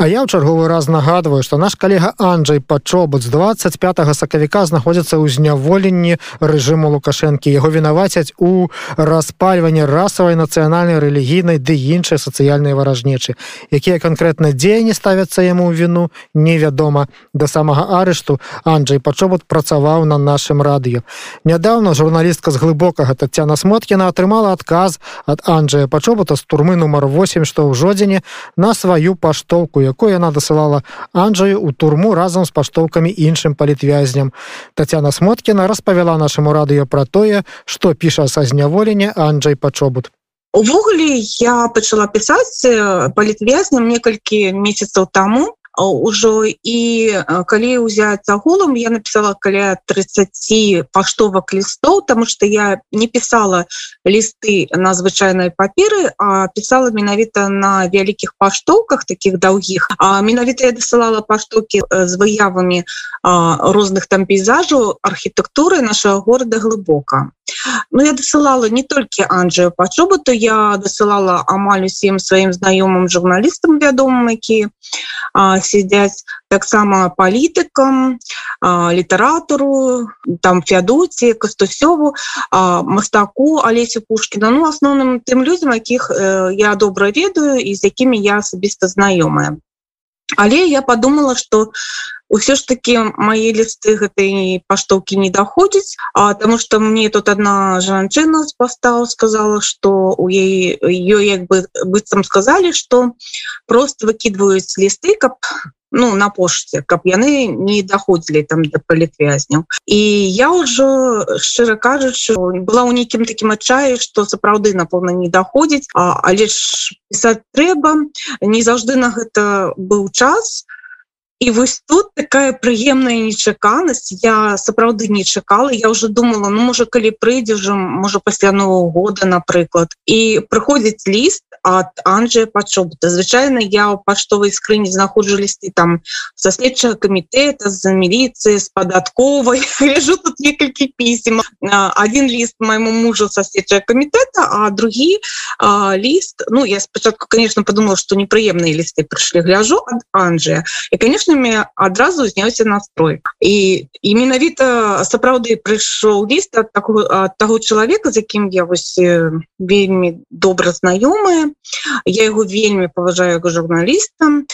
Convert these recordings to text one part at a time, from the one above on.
А я ў чарговы раз нагадваю што наш калега Анджай пачобут з 25 сакавіка знаходзіцца ў зняволенні рэжыму лукашэнкі. Яго вінавацяць у распальванні расавай нацыянальнай рэлігійнай ды іншай сацыяльнай варажнечы. Якія канкрэтна дзеянні ставяцца яму ў віну невядома. Да самага арышту Анджай пачобут працаваў на нашым радыё. Нядаўна журналістка з глыбокага Тацяна смоткіна атрымала адказ ад Анджая пачобута з турмы нумар 8 што ў жодзіне на сваю паштоўку якой яна дасылала Анджаю у турму разам з паштоўкамі іншым палітвязням. Тацяна Смоткіна распавяла нашаму радыё пра тое, што піша са зняволення Анджай пачобут. Увогуле я пачала пісаць палітвязням некалькі месяцаў таму ўжо і калі ўзяць агулам я написала каля 30 паштовак лістоў тому что я не писала лісты на звычайнай паперы а писала менавіта на вялікіх паштоўках таких доўгіх а менавіта я дасылала паштокі з выявамі розных там пейзажу архітэктуры нашего города глыбока Ну я дасылала не толькі Анджаю пачобуту я дасылала амаль усім сваім знаёмым журналістам вядомым які сядзяць таксама палітыкам літаратуру там феадоці кастусёву мастаку алесю пушкіна ну асноўным тым людзям якіх э, я добра ведаю і з якімі я асабіста знаёмая але я подумала что ўсё ж таки мои лісты гэтай паштоўкі не доходзіць а тому что мне тут одна жанчына с постаў сказала что у ей ее як бы быццам сказали что просто выкидываюць лісты каб ну на пошце каб яны не доходзілі там до палітвязняў. І я ўжо шчыра кажучы была ў нейкім такім адчаі что сапраўды напэўна не доходзіць але ж пісаць трэба не заўжды на гэта быў час. то І вось тут такая прыемная нечаканасць я сапраўды не чакала я уже думала ну можа калі прыйдзе уже можа пасля нового года напрыклад і прыходзіць ліст от Анджя пачобта звычайна я ў паштовай скрыні знаходжу лісты там со следчага камітэта за міліцыі з падатковай лежу тут некалькі пісем один ліст моему мужу со следчага камітэта а другі а, ліст ну я спачатку конечно подумала что непрыемныя лісты прыйшлі гляжу ад Анджя і конечно песнямі адразу зняўся настрой. І і менавіта сапраўды прыйшоў ліст ад такого ад таго чалавека з якім я вось вельмі добра знаёмая. Я его вельмі паважаю журналістам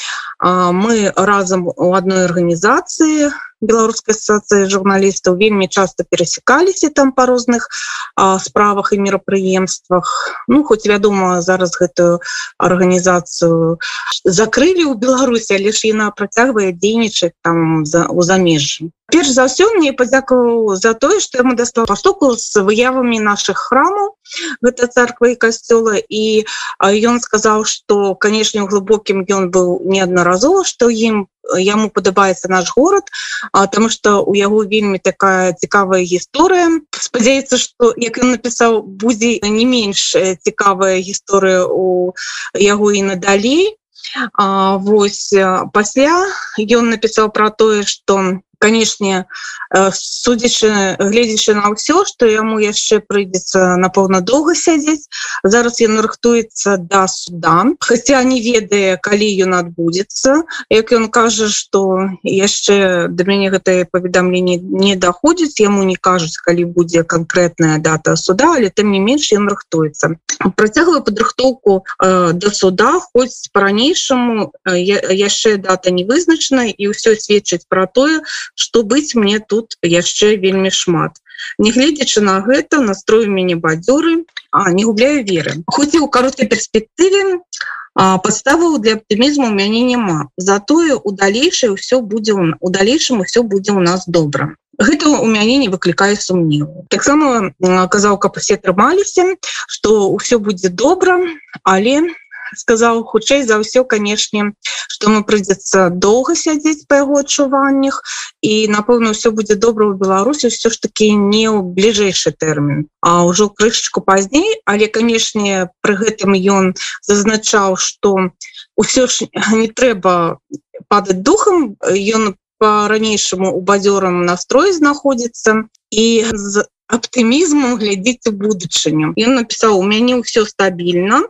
мы разам у адной арганізацыі беларускай ассоцыі журналістаў вельмі часто перасекаліся там по розных а, справах і мерапрыемствах. Ну хоць вядома зараз гэтую арганізацыю закрылі ў беларусі але ж яна працягвае дзейнічаць там за у замежжы перш за ўсё мне падзякаваў за тое што мы дастала паштоку з выявамі наших храмаў гэта царква і касцёла. І ён сказаў что канешне у глыбокім ён быў неаднаразова што ім яму падабаецца наш город а тому что у яго вельмі такая цікавая гісторыя. Спадзяецца что як ён напісаў будзе не менш цікавая гісторыя у яго і надалей. Вось пасля ён напісаў пра тое что канешне э, судзячы гледзячы на ўсё что яму яшчэ прыйдзецца напэўна доўга сядзець зараз ён рыхтуецца да суда хотя не ведае калі ён адбудзецца. Як ён кажа что яшчэ да мяне гэтае паведамленне не даходзіць яму не кажуць калі будзе конкретная дата суда але тым не менш ён рыхтуецца працягваю падрыхтоўку э, до суда хоць по-ранейшаму э, яшчэ дата не вызначана і ўсё сведчыць про тое што быць мне тут яшчэ вельмі шмат. Нягледзячы на гэта настрою мяне бадзёры а не губляю веры. Хоць і ў кароткай перспектыве подставаў для аптымізму у мяне няма. Затое у далейшае ўсё будзе у далейшым усё будзе ў нас добра. Гэта у мяне не выклікае сумневу. Таксама казаў каб усе трымаліся что ўсё будзе добра але у сказаў хутчэй за ўсё канешне што мы прыйдзецца доўга сядзець па яго адчуваннях і напэўна ўсё будзе добра ў беларусі ўсё ж таки не ў бліжэйшы тэрмін а ўжо крышачку пазней. Але канешне пры гэтым ён зазначаў что ўсё ж не трэба падаць духам ён по-ранейшаму у бадзёрам настрой знаходзіцца. І з аптымізмом глядзіць у будучыню ён напісаў у мяне ўсё стабільна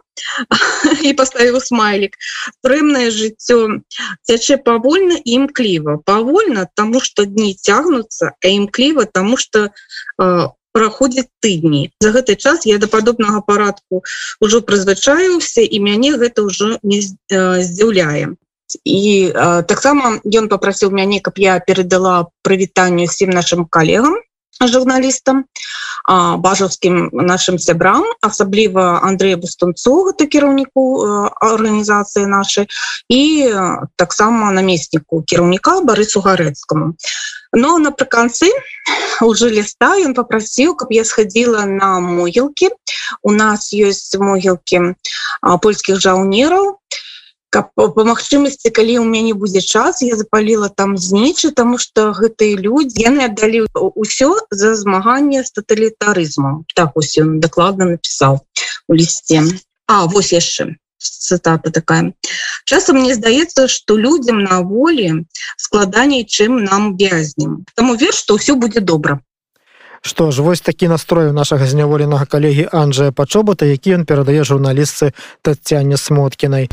і паставіў смайлік прымнае жыццё цячэ павольна і імкліва павольна таму што дні цягнуцца а імкліва таму што у праходзіць тыдні за гэты час я да падобнага парадку ўжо прызвычаюся і мяне гэта ўжо не здзіўляе. І таксама ён попрасіў мяне каб я перадала прывітанню всім нашим коллегам журналістам бажаўскім нашим сябрам асабліва Андрея бустунцу гэта кіраўніку арганізацыі нашай і таксама намесніку кіраўніка барысу гарэцкаму но напрыканцы уже ліста ён попрасіў каб я сходила на могілкі у нас есть могілкі польскіх жаўнераў каб по магчымасці калі у мяне будзе час я запаліла там знічы тому что гэтыя людзі яны аддалі ўсё за змаганне з тоталітарызмом так ён дакладна напісаў у лісце. А вось яшчэ цитата такая. Часам мне здаецца что людям на волі складаней чым нам вязнем тому вер что ўсё будет добра Што ж вось такі настрой нашага зняволенага калегі Анджая пачобата які ён перадае журналістцы татяне смоткінай